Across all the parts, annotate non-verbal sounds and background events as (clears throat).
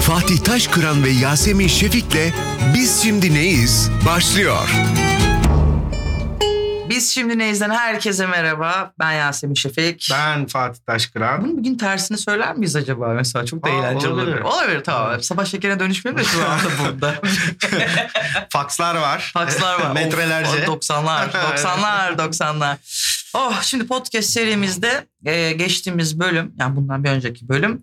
Fatih Taşkıran ve Yasemin Şefik'le Biz Şimdi Neyiz başlıyor. Biz şimdi Neyiz'den herkese merhaba. Ben Yasemin Şefik. Ben Fatih Taşkıran. Bunu bugün tersini söyler miyiz acaba mesela? Çok da Aa, eğlenceli olabilir. olabilir. Olabilir tamam. Sabah şekerine dönüşmeyelim de şu anda (laughs) burada. Fakslar var. Fakslar var. (laughs) Metrelerce. Of, 90'lar, 90'lar, 90'lar. Oh şimdi podcast serimizde e, geçtiğimiz bölüm, yani bundan bir önceki bölüm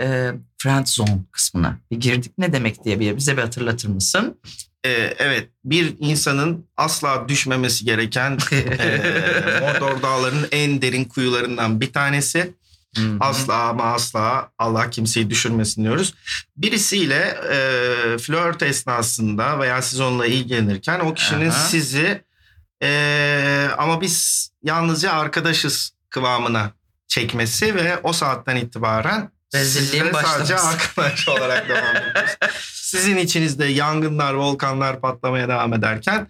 e, Friend Zone kısmına bir girdik. Ne demek diye bir bize bir hatırlatır mısın? Ee, evet bir insanın asla düşmemesi gereken (laughs) e, Mordor Dağları'nın en derin kuyularından bir tanesi. Asla ama asla Allah kimseyi düşürmesin diyoruz. Birisiyle e, flört esnasında veya siz onunla ilgilenirken o kişinin Aha. sizi e, ama biz yalnızca arkadaşız kıvamına çekmesi ve o saatten itibaren Rezilliğin sizlere sadece başlaması. arkadaş olarak devam ediyoruz. (laughs) Sizin içinizde yangınlar, volkanlar patlamaya devam ederken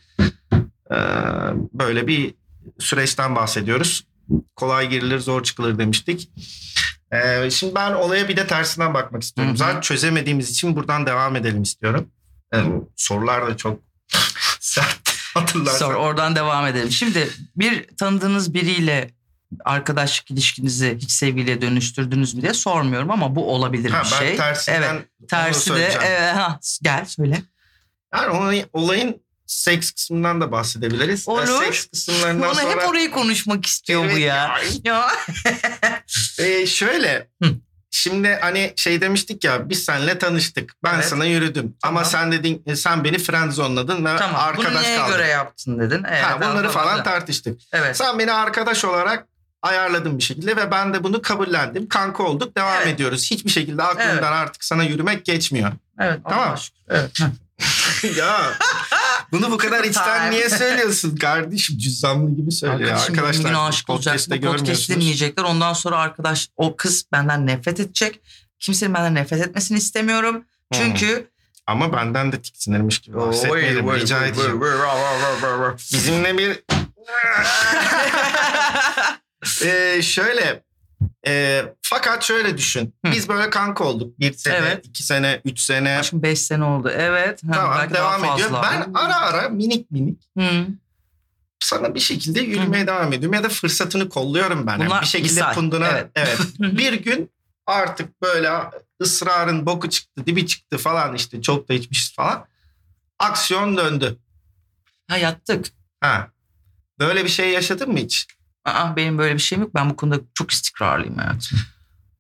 e, böyle bir süreçten bahsediyoruz. Kolay girilir, zor çıkılır demiştik. E, şimdi ben olaya bir de tersinden bakmak istiyorum. Zaten çözemediğimiz için buradan devam edelim istiyorum. E, sorular da çok (laughs) sert hatırlarsan. Sonra oradan devam edelim. Şimdi bir tanıdığınız biriyle arkadaşlık ilişkinizi hiç sevgiliye dönüştürdünüz mü diye sormuyorum ama bu olabilir Ha, bir ben şey. tersinden evet, tersi de evet, ha, gel söyle. Yani olayın, olayın seks kısmından da bahsedebiliriz. E, Olur. Seks kısımlarından Onu sonra... hep orayı konuşmak istiyor bu Evet ya. (laughs) Ya. Ee, şöyle. Hı. Şimdi hani şey demiştik ya biz seninle tanıştık. Ben Evet. sana yürüdüm. Tamam. Ama sen dedin e, sen beni friendzone'ladın ve tamam. Bunu arkadaş neye kaldık. göre yaptın dedin. Evet, ha, bunları falan tartıştık. Evet. Sen beni arkadaş olarak ayarladın bir şekilde ve ben de bunu kabullendim. Kanka olduk devam Evet. ediyoruz. Hiçbir şekilde aklımdan Evet. artık sana yürümek geçmiyor. Evet. Tamam. Evet. (laughs) ya bunu bu kadar içten niye söylüyorsun kardeşim? Cüzdanlı gibi söylüyor. Arkadaşım Arkadaşlar bugün aşık olacak. Bu podcast dinleyecekler. Ondan sonra arkadaş o kız benden nefret edecek. Kimsenin benden nefret etmesini istemiyorum. Çünkü Ama benden de tiksinirmiş gibi bahsetmeyelim. Rica edeceğim. Bizimle bir... (laughs) Ee, şöyle... e, fakat şöyle düşün. Hı. Biz böyle kanka olduk. Bir sene, Evet. iki sene, üç sene. Aşkım 5 sene oldu. Evet. Ha, Tamam belki daha devam ediyor. fazla. Ben ara ara minik minik Hı. sana bir şekilde yürümeye devam ediyorum. Ya da fırsatını kolluyorum ben. Bunlar bir şekilde misal, punduna... evet. evet. (laughs) bir gün artık böyle ısrarın boku çıktı, dibi çıktı falan işte çok da içmişiz falan. Aksiyon döndü. Ha yattık. Ha. Böyle bir şey yaşadın mı hiç? Aa, benim böyle bir şeyim yok. Ben bu konuda çok istikrarlıyım hayatım.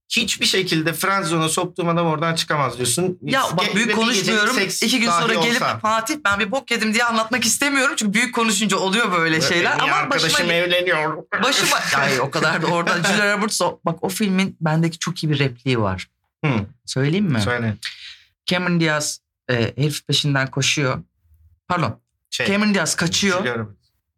Hiçbir şekilde friendzone'a soktuğum adam oradan çıkamaz diyorsun. Ya bak Ge- büyük ve bir konuşmuyorum. İki gün sonra gelip olsa. Fatih ben bir bok yedim diye anlatmak istemiyorum. Çünkü büyük konuşunca oluyor böyle şeyler. Benim Ama arkadaşım başıma, evleniyor. başıma... (laughs) Ay o kadar da orada Julia Roberts bak o filmin bendeki çok iyi bir repliği var. Hı, Söyleyeyim mi? söyle. Cameron Diaz e, herif peşinden koşuyor. Pardon. Şey, Cameron Diaz kaçıyor.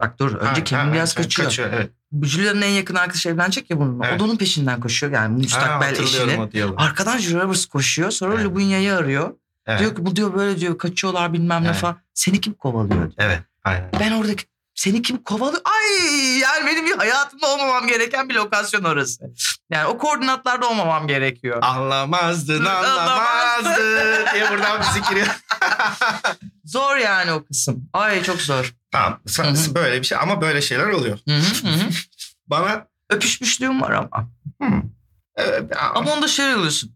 Bak dur önce Ha, Cameron ha, Diaz ha, kaçıyor. evet. Julia'nın en yakın arkadaşı evlenecek ya bununla. Evet. O da onun peşinden koşuyor. Yani Ha, müstakbel hatırlıyorum eşinin. Arkadan Julia Roberts koşuyor. Sonra Evet. Lubunya'yı arıyor. Evet. Diyor ki bu diyor böyle diyor kaçıyorlar bilmem ne Evet. falan. Seni kim kovalıyor? diyor. Evet. Aynen. Ben oradaki seni kim kovalıyor? Ay yani benim bir hayatımda olmamam gereken bir lokasyon orası. Yani o koordinatlarda olmamam gerekiyor. Anlamazdın Anlamazdın. diye buradan müzik giriyor. (laughs) Zor yani o kısım. Ay çok zor. tamam sa- Hı hı. böyle bir şey ama böyle şeyler oluyor. Hı hı, hı hı. Bana Öpüşmüşlüğüm var ama. hmm, evet, Ama onda şey oluyorsun.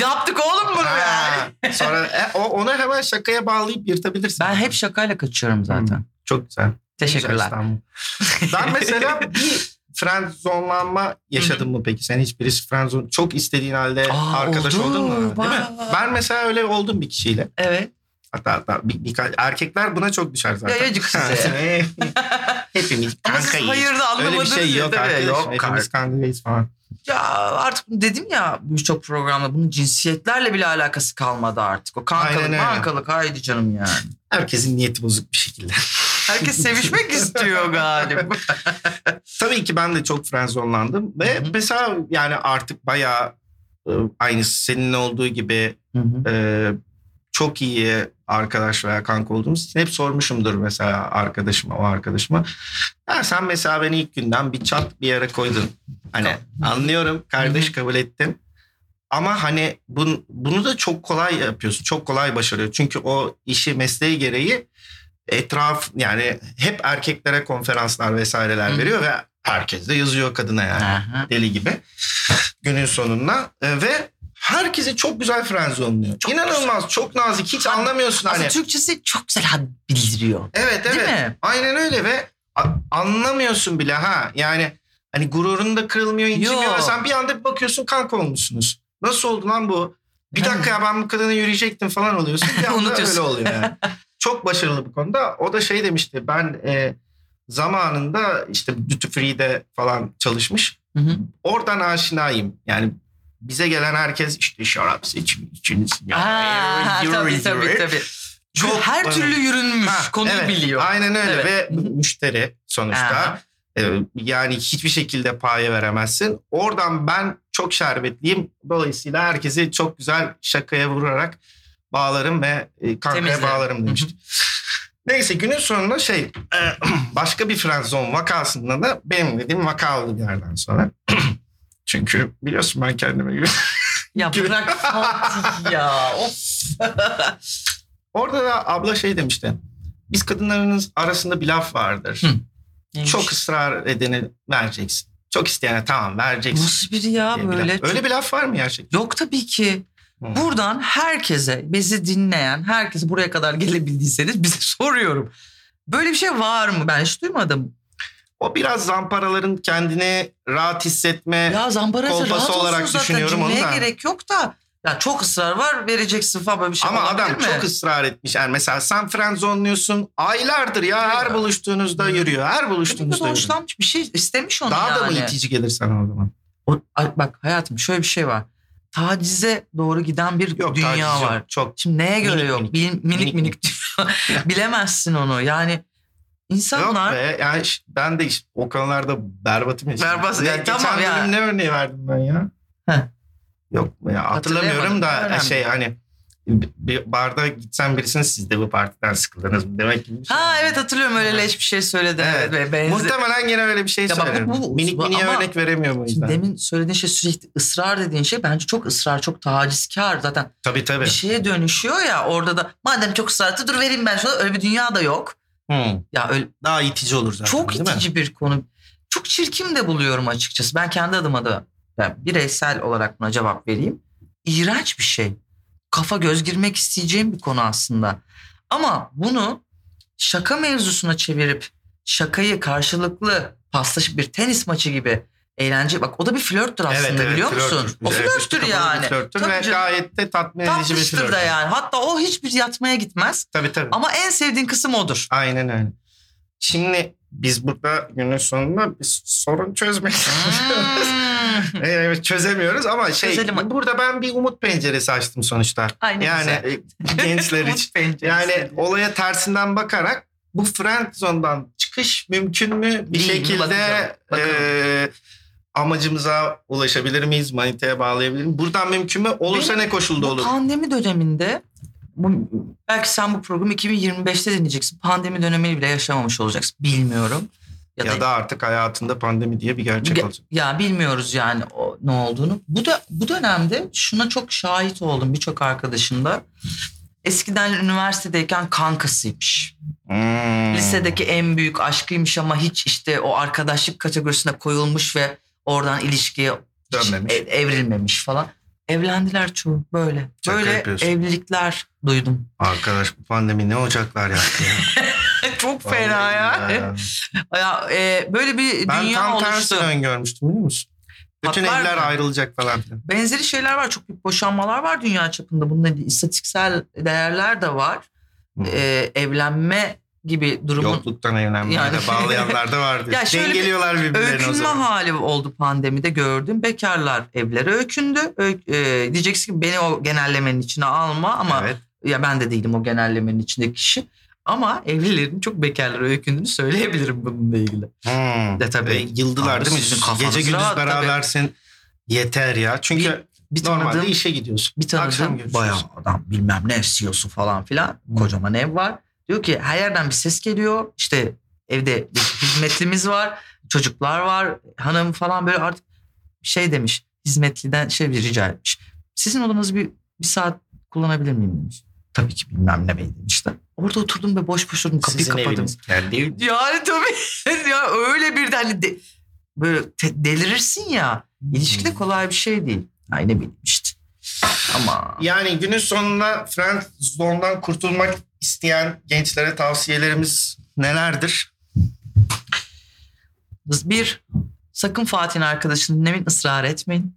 Yaptık oğlum bunu. Ha, Sonra e, o, onu hemen şakaya bağlayıp yırtabilirsin. Ben hep şakayla kaçıyorum zaten. Çok güzel. Teşekkürler. (laughs) Ben mesela bir friendzone'lanma yaşadın mı peki? Sen hiç birisi friendzone çok istediğin halde Aa, arkadaş oldu. oldun mu? Değil mi? Ben mesela öyle oldum bir kişiyle. Evet. Hatta hatta bir, birkaç- erkekler buna çok düşer zaten. Yayacık size. (laughs) Hepimiz Ama siz kankayız. hayır da Öyle bir şey ya, yok arkadaşım. Yok Hepimiz kankayız falan. Ya artık dedim ya birçok programda bunun cinsiyetlerle bile alakası kalmadı artık. O kankalık Aynen mankalık haydi canım yani. Herkesin niyeti bozuk bir şekilde. (laughs) Herkes sevişmek (laughs) istiyor galiba. Tabii ki ben de çok friendzone'landım. Ve Hı hı. mesela yani artık bayağı e, aynı senin olduğu gibi e, çok iyi arkadaş veya kanka olduğumuz için hep sormuşumdur mesela arkadaşıma o arkadaşıma. Ya sen mesela beni ilk günden bir çat bir yere koydun. Hani anlıyorum kardeş kabul ettim. Ama hani bunu, bunu da çok kolay yapıyorsun. Çok kolay başarıyor. Çünkü o işi mesleği gereği etraf yani hep erkeklere konferanslar vesaireler veriyor ve herkes de yazıyor kadına yani Aha. deli gibi günün sonunda E, ve herkesi çok güzel frenzonluyor. Çok İnanılmaz çok nazik hiç Hani anlamıyorsun hani. Türkçesi çok güzel bildiriyor. Evet Değil evet mi? aynen öyle ve anlamıyorsun bile ha yani hani gururun da kırılmıyor incimiyor sen bir anda bir bakıyorsun kanka olmuşsunuz. Nasıl oldu lan bu? Bir dakika ya ben bu kadına yürüyecektim falan oluyorsun. Bir (laughs) anda öyle oluyor yani. (laughs) Çok başarılı bu konuda. O da şey demişti ben e, zamanında işte Duty Free'de falan çalışmış. Hı hı. Oradan aşinayım. Yani bize gelen herkes işte şarap seçimi içiniz. Ya, Aa, yürü, tabii yürü, tabii tabii. Çok Her bana- türlü yürünmüş. Ha, konuyu evet, biliyor. Aynen öyle Evet. ve müşteri sonuçta. Aha. Ee, yani hiçbir şekilde paye veremezsin. Oradan ben çok şerbetliyim. Dolayısıyla herkesi çok güzel şakaya vurarak bağlarım ve e, kankaya Temizle. bağlarım demişti. Neyse günün sonunda şey e, (clears throat) başka bir friendzone vakasında da benim dediğim vaka oldu bir yerden sonra. (clears throat) Çünkü biliyorsun ben kendime göre. (laughs) Ya bırak Fatih (laughs) ya. Of. Orada da abla şey demişti. Biz kadınların arasında bir laf vardır. Hı. Neymiş? Çok ısrar edeni vereceksin. Çok isteyene tamam vereceksin. Nasıl biri ya bir böyle? laf. Öyle bir laf var mı gerçekten? Yok tabii ki. Buradan herkese, bizi dinleyen, herkese buraya kadar gelebildiyseniz bize (laughs) soruyorum. Böyle bir şey var mı? Ben hiç duymadım. O biraz zamparaların kendini rahat hissetme. Ya Kolpası olarak zaten. düşünüyorum onu Cümleye da. gerek yok da. Ya çok ısrar var vereceksin falan böyle bir şey Ama adam mi? çok ısrar etmiş. Yani mesela sen friendzone'luyorsun. Aylardır ya her Ya. buluştuğunuzda Hı. yürüyor. Her buluştuğunuzda yürüyor. hoşlanmış bir şey istemiş onu Daha yani. da mı itici gelir sana o zaman? O- bak hayatım şöyle bir şey var. Tacize doğru giden bir Yok dünya taciz yok. var. Çok Şimdi neye göre Minik yok? minik. Bil- minik minik, Minik (laughs) Bilemezsin onu. Yani Yok insanlar be. Yani ben de işte o konularda berbatım. işte. Berbat, ya geçen tamam ya. ne örneği verdim ben ya? Heh. Yok ya hatırlamıyorum da şey hani bir barda gitsen birisinin siz de bu partiden sıkıldınız mı demek gibi bir şey. Ha evet hatırlıyorum öyle leş bir şey söyledi. Evet. Evet. ve benzi- Muhtemelen yine öyle bir şey Ya bak bu- bu- minik miniye ama- örnek veremiyor bu yüzden. demin söylediğin şey sürekli ısrar dediğin şey bence çok ısrar, çok tacizkar. Zaten Tabii tabii. bir şeye dönüşüyor ya orada da madem çok ısrar etti dur vereyim ben şuna öyle bir dünya da yok. Hı. Ya öyle Daha itici olur zaten çok değil mi? itici bir konu. Çok çirkin de buluyorum açıkçası. Ben kendi adıma da yani bireysel olarak buna cevap vereyim. İğrenç bir şey. Kafa göz girmek isteyeceğim bir konu aslında. Ama bunu şaka mevzusuna çevirip şakayı karşılıklı paslaşıp bir tenis maçı gibi eğlence bak o da bir flörttür aslında biliyor musun? flörttür. O Evet, flörttür yani. Flörttür Tabii ve canım. gayet de tatmin edici bir flörttür. da yani. Hatta o hiçbir yatmaya gitmez. Tabii tabii. Ama en sevdiğin kısım odur. Aynen öyle. Şimdi biz burada günün sonunda bir sorun çözmek Hmm. Evet çözemiyoruz ama şey Çözelim. burada ben bir umut penceresi açtım sonuçta. Ay ne yani güzel. e, gençler (laughs) için. Yani olaya tersinden bakarak bu friend zone'dan çıkış mümkün mü? Bir Değil mi? şekilde Bakacağım, bakalım. e, amacımıza ulaşabilir miyiz? Manitaya bağlayabilir miyiz? Buradan mümkün mü? Olursa Benim ne koşulda olur? pandemi döneminde bu, belki sen bu programı 2025'te dinleyeceksin. Pandemi dönemini bile yaşamamış olacaksın. Bilmiyorum. Ya, da artık hayatında pandemi diye bir gerçek Ya- olacak. Ya bilmiyoruz yani o, ne olduğunu. Bu da bu dönemde şuna çok şahit oldum birçok arkadaşımda. Eskiden üniversitedeyken kankasıymış. Hmm. Lisedeki en büyük aşkıymış ama hiç işte o arkadaşlık kategorisine koyulmuş ve oradan ilişkiye Dönmemiş. ev- evrilmemiş falan. Evlendiler çoğu böyle. Şaka böyle yapıyorsun. evlilikler duydum. Arkadaş bu pandemi ne ocaklar yaptı ya. (laughs) (laughs) Çok fena ya. Vallahi ya e, böyle bir Ben dünya tam oluştu. tersini öngörmüştüm biliyor musun? Bütün Patlar evler mı? ayrılacak falan filan. Benzeri şeyler var. Çok büyük boşanmalar var dünya çapında. Bunun istatistiksel değerler de var. Hmm. Ee, evlenme gibi durumun Yokluktan evlenmeye Yani- de bağlayanlar da vardı. Ya şöyle bir Dengeliyorlar birbirlerini o öykünme zaman. hali oldu pandemide gördüm. Bekarlar evlere öykündü. Ö- e, diyeceksin ki beni o genellemenin içine alma ama Evet. ya ben de değilim o genellemenin içindeki kişi. Ama evlilerin çok bekarlara öykündüğünü söyleyebilirim bununla ilgili. Hmm. De tabii. Ve yıldılar Abi değil mi? sizin Gece gündüz rahat tabii. berabersin. Yeter ya. Çünkü Bir normalde tanıdığım, işe gidiyorsun. bir tanıdığım bayağı adam bilmem ne CEO'su falan filan. Kocaman ev var. Diyor ki her yerden bir ses geliyor. İşte evde bir hizmetlimiz var. Çocuklar var. Hanım falan böyle artık şey demiş. Hizmetliden şey bir rica etmiş. Sizin odanızı bir, bir saat kullanabilir miyim demiş. Tabii ki bilmem ne bey demişler. Orada oturdum ve boş boş oturdum kapıyı Sizin kapadım. eviniz yani değil? Yani tabii (laughs) ya öyle bir de hani de, böyle te- delirirsin ya. İlişki de Hmm. kolay bir şey değil. Ay ne bileyim işte. Ama Yani günün sonunda friend zone'dan kurtulmak isteyen gençlere tavsiyelerimiz nelerdir? bir sakın Fatih'in arkadaşını dinlemeyin ısrar etmeyin.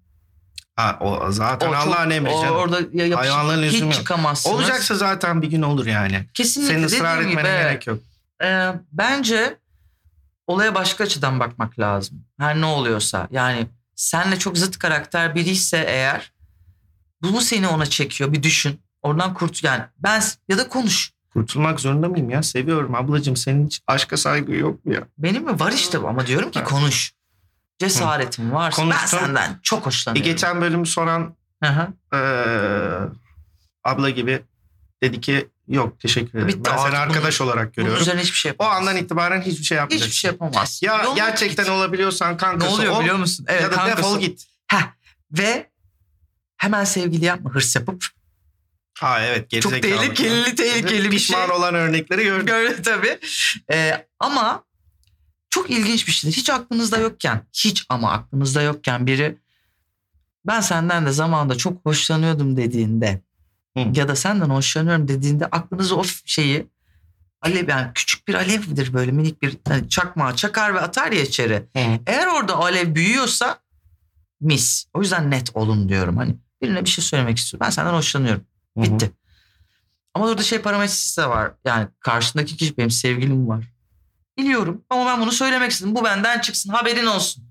Ha, o zaten O Allah'ın emri canım. Orada ya yapış- Hayvanların hiç yok. çıkamazsınız. Olacaksa zaten bir gün olur yani. Kesinlikle Senin ısrar etmene gibi, gerek yok. e, bence olaya başka açıdan bakmak lazım. Her ne oluyorsa. Yani senle çok zıt karakter biri ise eğer bu seni ona çekiyor bir düşün. Oradan kurt yani ben ya da konuş. Kurtulmak zorunda mıyım ya? Seviyorum ablacığım. Senin hiç aşka saygı yok mu ya? Benim mi? Var işte ama diyorum ki konuş. Cesaretin varsa ben Konuştum. senden çok E, hoşlanıyorum. geçen bölümü soran eee, abla gibi dedi ki yok teşekkür ederim. Bitti ben seni arkadaş olarak Bunun görüyorum. üzerine hiçbir şey O yapamazsın. andan itibaren hiçbir şey yapmayacaksın. hiçbir şey yapamaz. Ya Yoluna gerçekten git. olabiliyorsan ne kankası oluyor ol biliyor musun? Evet ya da kankası. defol git. Heh. Ve hemen sevgili yapma hırs yapıp. Ha evet Çok gerizekalı. tehlikeli tehlikeli bir şey. Pişman olan örnekleri gördüm. Öyle tabii. Ee, ama çok ilginç bir şeydir. Hiç aklınızda yokken, hiç ama aklınızda yokken biri ben senden de zamanında çok hoşlanıyordum dediğinde Hı. ya da senden hoşlanıyorum dediğinde aklınıza o şeyi alev yani küçük bir alevdir böyle minik bir hani çakmağı çakar ve atar ya içeri. Hı. Eğer orada alev büyüyorsa mis. O yüzden net olun diyorum. Hani birine bir şey söylemek istiyorum. Ben senden hoşlanıyorum. Hı hı. Bitti. Ama orada şey parametresi de var. Yani karşındaki kişi benim sevgilim var. Biliyorum ama ben bunu söylemek istedim. Bu benden çıksın haberin olsun.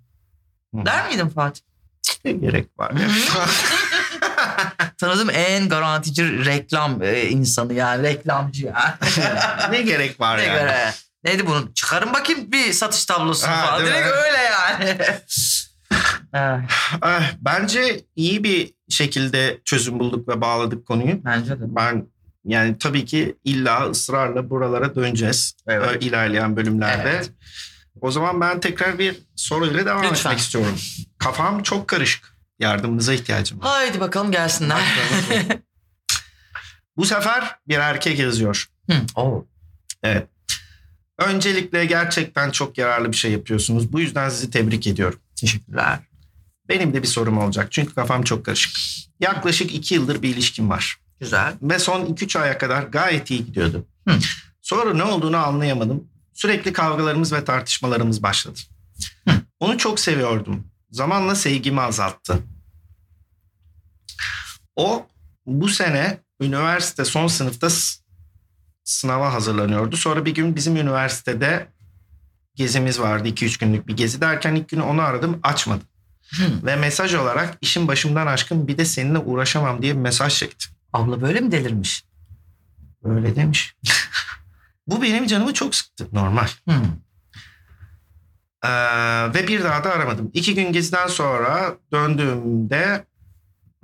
Der miydin Fatih? Ne gerek var ya? (laughs) Tanıdığım en garantici reklam e, insanı yani reklamcı ya. (laughs) ne gerek var ne yani? göre? Neydi bunun? Çıkarın bakayım bir satış tablosunu Ha, falan. değil mi? Direkt öyle yani. (laughs) Eh, bence iyi bir şekilde çözüm bulduk ve bağladık konuyu. Bence de. Ben yani tabii ki illa ısrarla buralara döneceğiz Evet. e, ilerleyen bölümlerde. Evet. O zaman ben tekrar bir soruyla devam Lütfen. etmek istiyorum. Kafam çok karışık. Yardımınıza ihtiyacım var. Haydi bakalım gelsinler. (laughs) Bu sefer bir erkek yazıyor. Hı, oo. Evet. Öncelikle gerçekten çok yararlı bir şey yapıyorsunuz. Bu yüzden sizi tebrik ediyorum. Teşekkürler. Benim de bir sorum olacak. Çünkü kafam çok karışık. Yaklaşık iki yıldır bir ilişkim var. Güzel. Ve son 2-3 aya kadar gayet iyi gidiyordu. Hı. Sonra ne olduğunu anlayamadım. Sürekli kavgalarımız ve tartışmalarımız başladı. Hı. Onu çok seviyordum. Zamanla sevgimi azalttı. O bu sene üniversite son sınıfta sınava hazırlanıyordu. Sonra bir gün bizim üniversitede gezimiz vardı. 2-3 günlük bir gezi derken ilk günü onu aradım açmadı. Hı. Ve mesaj olarak işin başımdan aşkın bir de seninle uğraşamam diye bir mesaj çekti. Abla böyle mi delirmiş? Öyle demiş. (laughs) Bu benim canımı çok sıktı. Normal. Hı. Ee, ve bir daha da aramadım. İki gün geziden sonra döndüğümde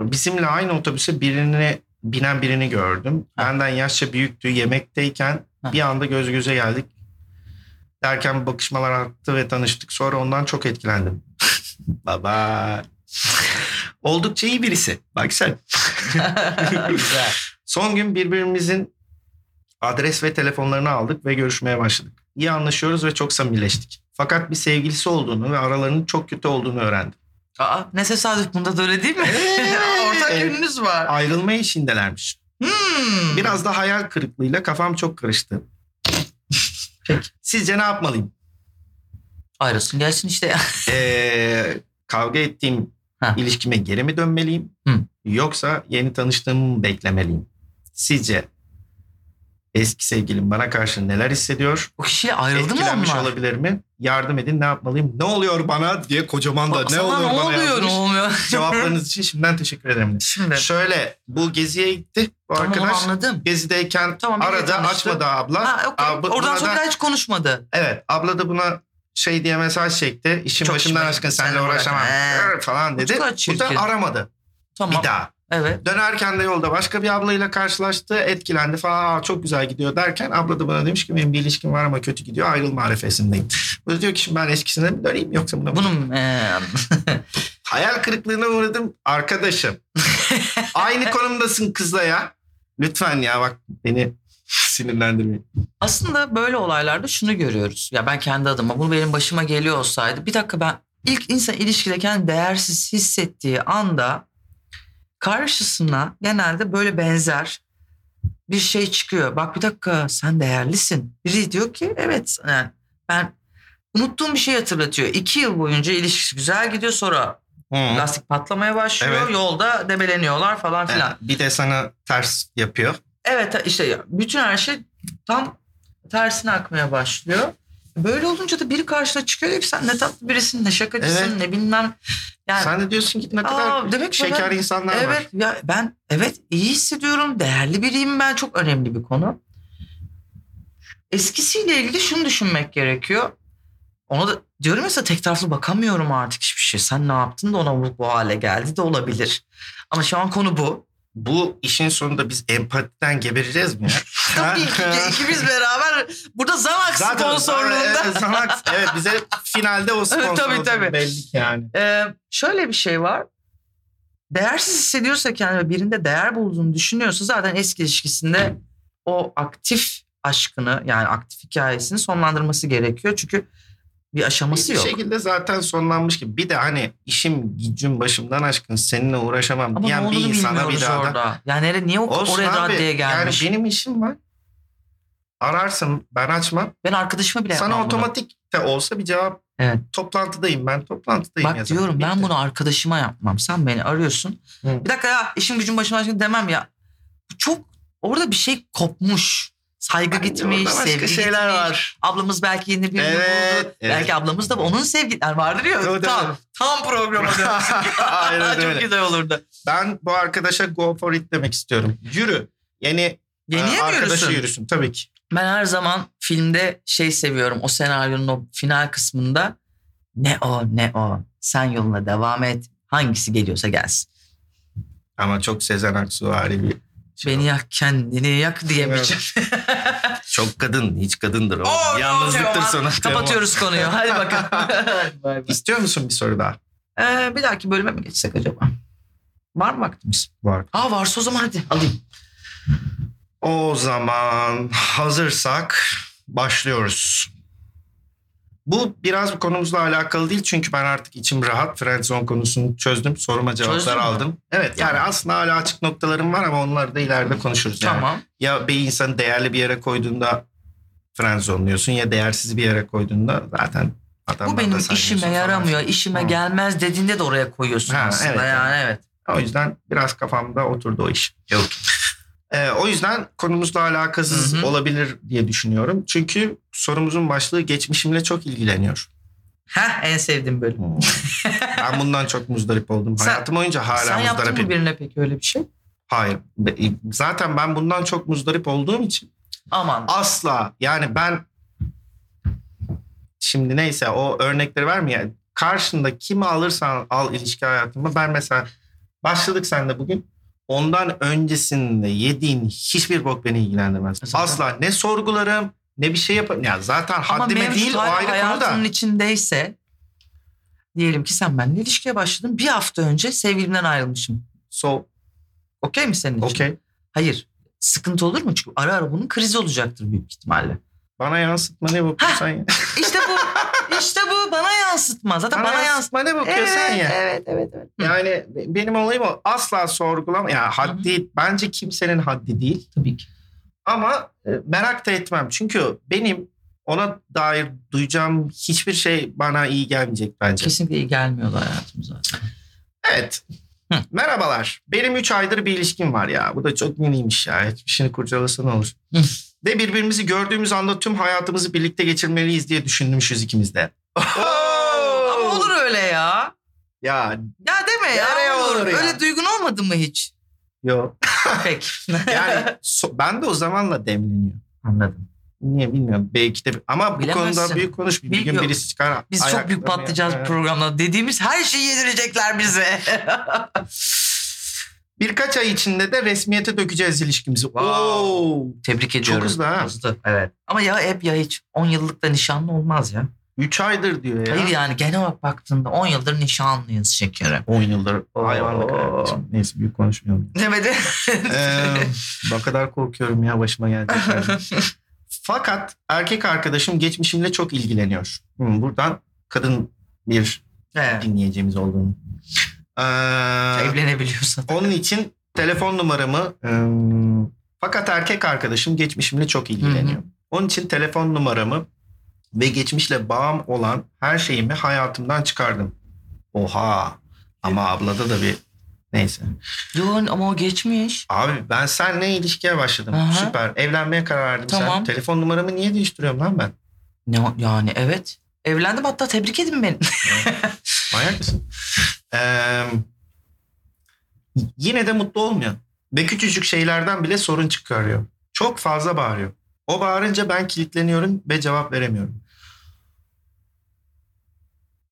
bizimle aynı otobüse birini binen birini gördüm. Ha. Benden yaşça büyüktü. Yemekteyken Ha. bir anda göz göze geldik. Derken bakışmalar arttı ve tanıştık. Sonra ondan çok etkilendim. (laughs) Baba. Oldukça iyi birisi. Bak sen. (laughs) Güzel. Son gün birbirimizin adres ve telefonlarını aldık ve görüşmeye başladık. İyi anlaşıyoruz ve çok samimileştik. Fakat bir sevgilisi olduğunu ve aralarının çok kötü olduğunu öğrendim. Aa, ne tesadüf bunda da öyle değil mi? (laughs) Ortak Evet. yönünüz var. Ayrılma işindelermiş. Hmm. Biraz da hayal kırıklığıyla kafam çok karıştı. Peki. Sizce ne yapmalıyım? Ayrılsın gelsin işte. Ee, kavga ettiğim Ha. ilişkime geri mi dönmeliyim? Hı. Yoksa yeni tanıştığımı mı beklemeliyim? Sizce eski sevgilim bana karşı neler hissediyor? O kişiyle ayrıldı mı onlar? olabilir mi? Yardım edin ne yapmalıyım? Ne oluyor bana diye kocaman da Bak ne oluyor bana oluyor yazmış. olmuyor? (laughs) Cevaplarınız için şimdiden teşekkür ederim. Şimdi Şöyle bu geziye gitti bu tamam arkadaş. anladım. Gezideyken Tamam, tanıştı. açmadı abla. Ha. Abla- Oradan sonra da- hiç konuşmadı. Evet abla da buna şey diye mesaj çekti. İşin Çok başından aşkın seninle uğraşamam. Rrr falan dedi. Bu da aramadı Tamam. bir daha. Evet. Dönerken de yolda başka bir ablayla karşılaştı. Etkilendi falan Aa, çok güzel gidiyor derken abla da bana demiş ki benim bir ilişkim var ama kötü gidiyor ayrılma arefesindeyim. O da diyor ki şimdi ben eskisine mi döneyim yoksa buna? Bunun e, (laughs) Hayal kırıklığına uğradım arkadaşım. (laughs) Aynı konumdasın kızla ya. Lütfen ya bak beni sinirlendirmeyin. aslında böyle olaylarda şunu görüyoruz. Ya ben kendi adıma bu benim başıma geliyor olsaydı bir dakika ben ilk insan ilişkide kendini değersiz hissettiği anda karşısına genelde böyle benzer bir şey çıkıyor. Bak bir dakika sen değerlisin. Biri diyor ki evet yani ben unuttuğum bir şey hatırlatıyor. İki yıl boyunca ilişkisi güzel gidiyor sonra Hı. lastik patlamaya başlıyor. Evet. Yolda debeleniyorlar falan filan. Ha, Bir de sana ters yapıyor. Evet işte bütün her şey tam tersine akmaya başlıyor. Böyle olunca da biri karşına çıkıyor diyor ki sen ne tatlı birisin ne şakacısın Evet. ne bilmem. Yani Sen de diyorsun ki ne Aa, kadar demek ki şeker ben- insanlar var. evet ya ben evet iyi hissediyorum değerli biriyim ben çok önemli bir konu. Eskisiyle ilgili şunu düşünmek gerekiyor. Ona da diyorum ya tek taraflı bakamıyorum artık hiçbir şey. Sen ne yaptın da ona bu, bu hale geldi de olabilir. Ama şu an konu bu. Bu işin sonunda biz empatiden gebereceğiz mi? (laughs) Tabii ki ikimiz beraber burada Zanax sponsorluğunda. Evet, Zanax, evet bize finalde o sponsor Tabii, tabii. belli ki yani. Ee, şöyle bir şey var. Değersiz hissediyorsa kendini birinde değer bulduğunu düşünüyorsa zaten eski ilişkisinde o aktif aşkını yani aktif hikayesini sonlandırması gerekiyor. Çünkü bir aşaması Bir yok. şekilde zaten sonlanmış gibi. Bir de hani işim gücüm başımdan aşkın seninle uğraşamam Ama diyen bir insana bir daha da. orada. Yani nere- niye o, Olsun oraya abi. raddeye gelmiş? Yani benim işim var. Ararsın ben açmam. ben arkadaşıma bile Sana yapmam bunu. otomatik de olsa bir cevap. Evet. Toplantıdayım ben toplantıdayım. Bak yazarım. diyorum ben Bitti. bunu arkadaşıma yapmam. Sen beni arıyorsun. Hı. Bir dakika ya işim gücüm başıma aşkın demem ya. Çok orada bir şey kopmuş. Saygı Bence gitmiş, sevgi şeyler gitmiş. var. Ablamız belki yeni birini Evet, buldu. evet. Belki ablamız da onun sevgililer vardır ya. Tabii, tam, tam programa dönsün. (laughs) (laughs) Aynen Çok öyle. güzel olurdu. Ben bu arkadaşa go for it demek istiyorum. Yürü. Yeniye e, mi arkadaşı yürüsün? tabii ki. Ben her zaman filmde şey seviyorum. O senaryonun o final kısmında ne o ne o. Sen yoluna devam et. Hangisi geliyorsa gelsin. Ama çok Sezen Aksu bir. Beni yak kendini yak diyemeyeceğim. (laughs) Çok kadın, hiç kadındır o. Oo, Yalnızlıktır sonra. Kapatıyoruz konuyu. Hadi bakalım. (laughs) (laughs) İstiyor musun bir soru daha? Ee, bir dahaki bölüme mi geçsek acaba? Var mı vaktimiz? Var. Aa varsa o zaman hadi alayım. O zaman hazırsak başlıyoruz. Bu biraz bu konumuzla alakalı değil çünkü ben artık içim rahat. Friendzone konusunu çözdüm. Soruma cevaplar Çözdün mü? aldım. Evet yani Tamam. aslında hala açık noktalarım var ama onları da ileride konuşuruz. Yani. Tamam. Ya bir insanı değerli bir yere koyduğunda friendzone'luyorsun ya değersiz bir yere koyduğunda zaten adamdan Bu da benim işime falan. yaramıyor, işime Hı. gelmez dediğinde de oraya koyuyorsun Ha, aslında evet, yani evet. O yüzden biraz kafamda oturdu o iş. Yok. Ee, o yüzden konumuzla alakasız Hı hı. olabilir diye düşünüyorum. Çünkü sorumuzun başlığı geçmişimle çok ilgileniyor. Heh en sevdiğim bölüm. ben bundan çok muzdarip oldum. Sen- Hayatım boyunca hala Sen yaptın mı birine peki öyle bir şey? Hayır. Zaten ben bundan çok muzdarip olduğum için Aman. asla yani ben şimdi neyse o örnekleri vermeye karşında kimi alırsan al ilişki hayatıma ben mesela başladık senle bugün ondan öncesinde yediğin hiçbir bok beni ilgilendirmez. Zaten- Asla ne sorgularım ne bir şey yaparım. Ya zaten Ama haddime değil o ayrı konu da. içindeyse diyelim ki sen benimle ilişkiye başladın. Bir hafta önce sevgilimden ayrılmışım. So Okey mi senin için? okey. Hayır. Sıkıntı olur mu? Çünkü ara ara bunun krizi olacaktır büyük ihtimalle. Bana yansıtma ne bakıyorsan ya. İşte bu. (laughs) işte bu bana yansıtma. Zaten bana, Bana yansıtma. ne bakıyorsan Evet, ya. evet, evet, evet. Yani be- benim olayım o. Asla sorgulama. Ya haddi bence kimsenin haddi değil. Tabii ki. Ama e, merak da etmem. Çünkü benim ona dair duyacağım hiçbir şey bana iyi gelmeyecek bence. Kesinlikle iyi gelmiyordu hayatım zaten. Evet. Hı. Merhabalar. Benim 3 aydır bir ilişkim var ya. Bu da çok miniymiş ya. Geçmişini kurcalasa ne olur. Ve birbirimizi gördüğümüz anda tüm hayatımızı birlikte geçirmeliyiz diye düşünmüşüz ikimiz de. (laughs) Ama olur öyle ya. Ya Ya deme ya. Nereye olur. olur ya? Öyle duygun olmadı mı hiç? yok. (laughs) Peki. Yani so- ben de o zamanla demleniyor. Anladım. Niye bilmiyorum. Belki de ama bu konuda büyük konuş. Bir gün birisi çıkar. Biz çok büyük patlayacağız programda. Dediğimiz her şeyi yedirecekler bize. (laughs) Birkaç ay içinde de resmiyete dökeceğiz ilişkimizi. Wow. Oo. Tebrik ediyorum. hızlı ha. Hızlı. Evet. Ama ya hep ya hiç. 10 yıllık da nişanlı olmaz ya. 3 aydır diyor ya. Hayır yani genel olarak baktığında 10 yıldır nişanlıyız şekerim. 10 yıldır hayvanlık hayatım. Neyse büyük konuşmayalım. Demedi. ee, ne kadar korkuyorum ya başıma geldi. (laughs) Fakat erkek arkadaşım geçmişimle çok ilgileniyor. Hmm, buradan kadın bir evet. dinleyeceğimiz olduğunu. Ee, Evlenebiliyorsan. (laughs) onun için telefon numaramı ım, fakat erkek arkadaşım geçmişimle çok ilgileniyor. Hı Onun için telefon numaramı ve geçmişle bağım olan her şeyimi hayatımdan çıkardım. Oha. Ama ablada da bir neyse. Yo ama o geçmiş. Abi ben seninle ilişkiye başladım. Aha. Süper. Evlenmeye karar verdim. Sen Tamam. telefon numaramı niye değiştiriyorum lan ben? Ne, yani evet. Evlendim hatta tebrik edin beni. (laughs) Manyak mısın? Ee, yine de mutlu olmuyor. Ve küçücük şeylerden bile sorun çıkarıyor. Çok fazla bağırıyor. O bağırınca ben kilitleniyorum ve cevap veremiyorum.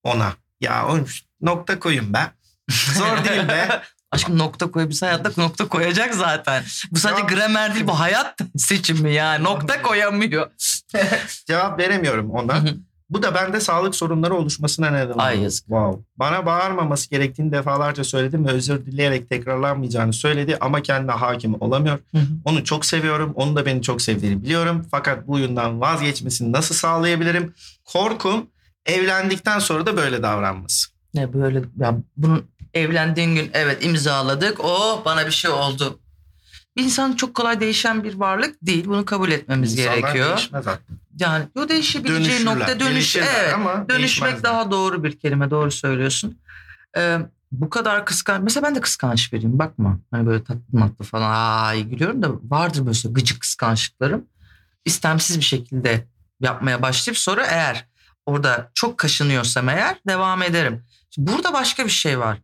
Ona. Ya oğlum nokta koyun be. (laughs) Zor değil be. Aşkım nokta koyabilse hayatta nokta koyacak zaten. Bu sadece Ya. gramer değil bu hayat seçimi ya. Nokta koyamıyor. (laughs) Cevap veremiyorum ona. Bu da bende sağlık sorunları oluşmasına neden oldu. Ay yazık. Wow. Bana bağırmaması gerektiğini defalarca söyledim ve özür dileyerek tekrarlanmayacağını söyledi ama kendine hakim olamıyor. Hı hı. Onu çok seviyorum. Onun da beni çok sevdiğini biliyorum. Fakat bu oyundan vazgeçmesini nasıl sağlayabilirim? Korkum evlendikten sonra da böyle davranması. Ne böyle ya bunun evlendiğin gün evet imzaladık. O bana bir şey oldu. Bir insan çok kolay değişen bir varlık değil. Bunu kabul etmemiz İnsanlar gerekiyor. değişmez artık. Yani o değişebileceği Dönüşürler. nokta dönüş. Gelişirler Evet. ama Dönüşmek değişmezler. daha doğru bir kelime. Doğru söylüyorsun. Ee, bu kadar kıskanç. Mesela ben de kıskanç biriyim. Bakma. Hani böyle tatlı matlı falan. İyi gülüyorum da vardır böyle gıcık kıskançlıklarım. İstemsiz bir şekilde yapmaya başlayıp sonra eğer orada çok kaşınıyorsam eğer devam ederim. Şimdi burada başka bir şey var.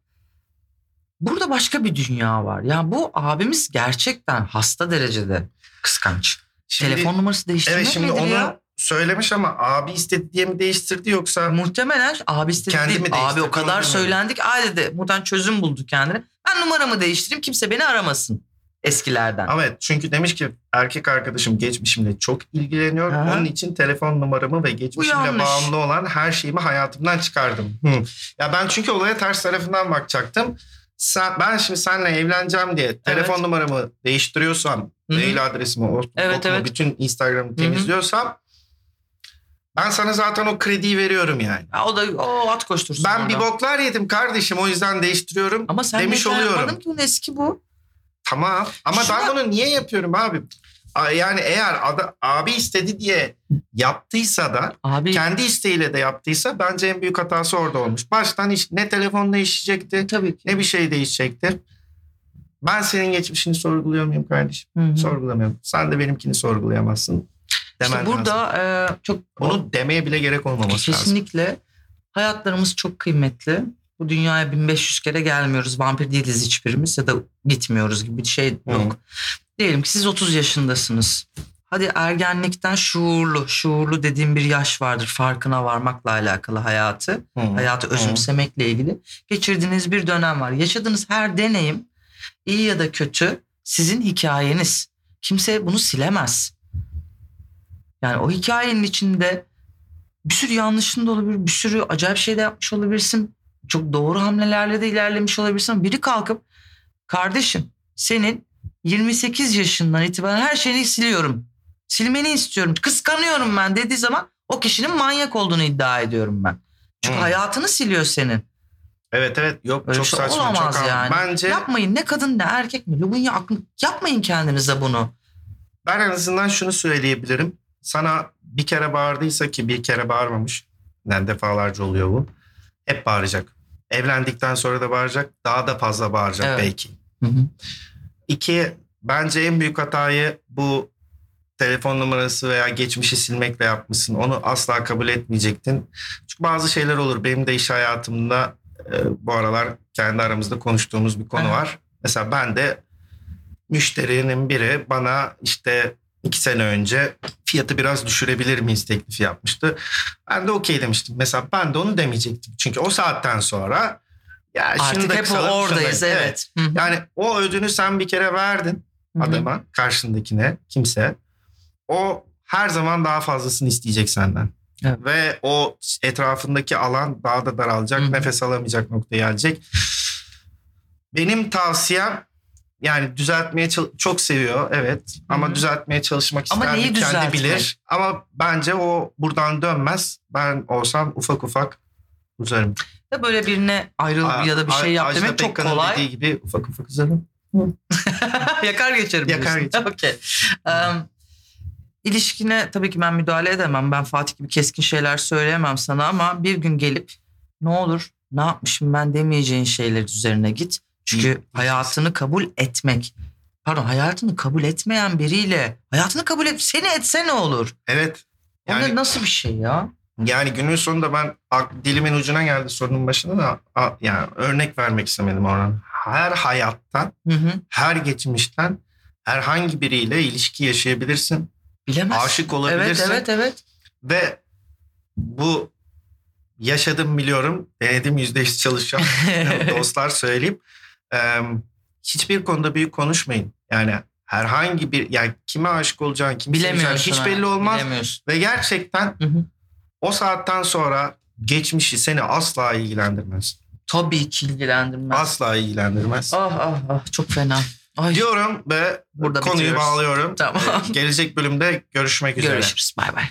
Burada başka bir dünya var. Yani bu abimiz gerçekten hasta derecede kıskanç. Şimdi- Telefon numarası değiştirmek Evet şimdi nedir onu ya? Söylemiş ama abi istedi diye mi değiştirdi yoksa Muhtemelen abi istedi Kendi değil. mi Abi o kadar söylendik. Ay dedi muhtemelen çözüm buldu kendine. Ben numaramı değiştireyim kimse beni aramasın eskilerden. Evet çünkü demiş ki erkek arkadaşım geçmişimle çok ilgileniyor. Aha. Onun için telefon numaramı ve geçmişimle bağımlı olan her şeyimi hayatımdan çıkardım. Hı. Ya ben çünkü olaya ters tarafından bakacaktım. Sen, ben şimdi seninle evleneceğim diye telefon numaramı değiştiriyorsam, mail adresimi, o, Evet, evet. bütün Instagram'ı temizliyorsam ben sana zaten o krediyi veriyorum yani. Ya o da o at koştursun. Ben orada. bir boklar yedim kardeşim o yüzden değiştiriyorum Ama sen demiş oluyorum. ki eski bu. Tamam ama Şuna- ben bunu niye yapıyorum abi? Yani eğer ada- abi istedi diye yaptıysa da Abi kendi isteğiyle de yaptıysa bence en büyük hatası orada olmuş. Baştan hiç ne telefon değişecekti tabii ki. ne bir şey değişecekti. Ben senin geçmişini sorguluyor muyum kardeşim? Hı hı. Sorgulamıyorum. Sen de benimkini sorgulayamazsın. İşte Demen lazım. burada e, çok Bunu demeye bile gerek olmaması lazım. kesinlikle hayatlarımız çok kıymetli. Bu dünyaya 1500 kere gelmiyoruz. Vampir değiliz hiçbirimiz ya da gitmiyoruz gibi bir şey yok. Diyelim ki siz 30 yaşındasınız. Hadi ergenlikten şuurlu, şuurlu dediğim bir yaş vardır. Farkına varmakla alakalı hayatı. Hı. Hayatı özümsemekle ilgili. Geçirdiğiniz bir dönem var. Yaşadığınız her deneyim iyi ya da kötü sizin hikayeniz. Kimse bunu silemez. Yani o hikayenin içinde bir sürü yanlışın da olabilir, bir sürü acayip şey de yapmış olabilirsin. Çok doğru hamlelerle de ilerlemiş olabilirsin. Biri kalkıp kardeşim senin 28 yaşından itibaren her şeyini siliyorum. Silmeni istiyorum. Kıskanıyorum ben dediği zaman o kişinin manyak olduğunu iddia ediyorum ben. Çünkü Hmm. hayatını siliyor senin. Evet evet yok Öyle çok şey saçma olamaz çok yani. Bence Yapmayın ne kadın ne erkek mi? Lubunya yapmayın kendinize bunu. Ben en azından şunu söyleyebilirim. Sana bir kere bağırdıysa ki bir kere bağırmamış. Yani defalarca oluyor bu. Hep bağıracak. Evlendikten sonra da bağıracak. Daha da fazla bağıracak Evet. belki. Hı hı. İki, bence en büyük hatayı bu telefon numarası veya geçmişi silmekle yapmışsın. Onu asla kabul etmeyecektin. Çünkü bazı şeyler olur. Benim de iş hayatımda e, bu aralar kendi aramızda konuştuğumuz bir konu Aha. var. Mesela ben de müşterinin biri bana işte iki sene önce fiyatı biraz düşürebilir miyiz teklifi yapmıştı. Ben de okey demiştim. Mesela ben de onu demeyecektim. Çünkü o saatten sonra ya Artık hep oradayız evet. Hı hı. Yani o ödünü sen bir kere verdin adama, karşındakine, kimse. O her zaman daha fazlasını isteyecek senden. Evet. Ve o etrafındaki alan daha da daralacak. Hı hı. Nefes alamayacak noktaya gelecek. Benim tavsiyem yani düzeltmeye çok seviyor evet ama Hı hı. düzeltmeye çalışmak Ama ister mi neyi kendi düzeltmek? bilir. Ama bence o buradan dönmez. Ben olsam ufak ufak uzarım. Da böyle birine ayrıl ya da bir şey yap demek çok kolay. dediği gibi ufak ufak uzarım. (laughs) Yakar geçerim. Yakar geçerim. Okey. Em, ilişkine tabii ki ben müdahale edemem. Ben Fatih gibi keskin şeyler söyleyemem sana ama bir gün gelip ne olur ne yapmışım ben demeyeceğin şeyler üzerine git. Çünkü hayatını kabul etmek pardon hayatını kabul etmeyen biriyle hayatını kabul et seni etse ne olur? Evet. Yani ne- nasıl bir şey ya? Yani günün sonunda ben dilimin ucuna geldi sorunun başına da yani örnek vermek istemedim oradan. Her hayattan, Hı hı. her geçmişten herhangi biriyle ilişki yaşayabilirsin. Bilemezsin. Aşık Evet olabilirsin. evet evet. Ve bu yaşadım biliyorum. Denedim yüzde yüz çalışacağım. (laughs) Dostlar söyleyeyim. Hiçbir konuda büyük konuşmayın. Yani herhangi bir yani kime aşık olacağın, seveceğin Bilemiyorsun. hiç ha, belli olmaz. Ve gerçekten Hı hı. o saatten sonra geçmişi seni asla ilgilendirmez. Tabii ki ilgilendirmez. Asla ilgilendirmez. Ah ah ah çok fena. Ay. Diyorum ve Burada konuyu bitiriyoruz. bağlıyorum. Tamam. Ee, Gelecek bölümde görüşmek üzere. Görüşürüz. Bay bay.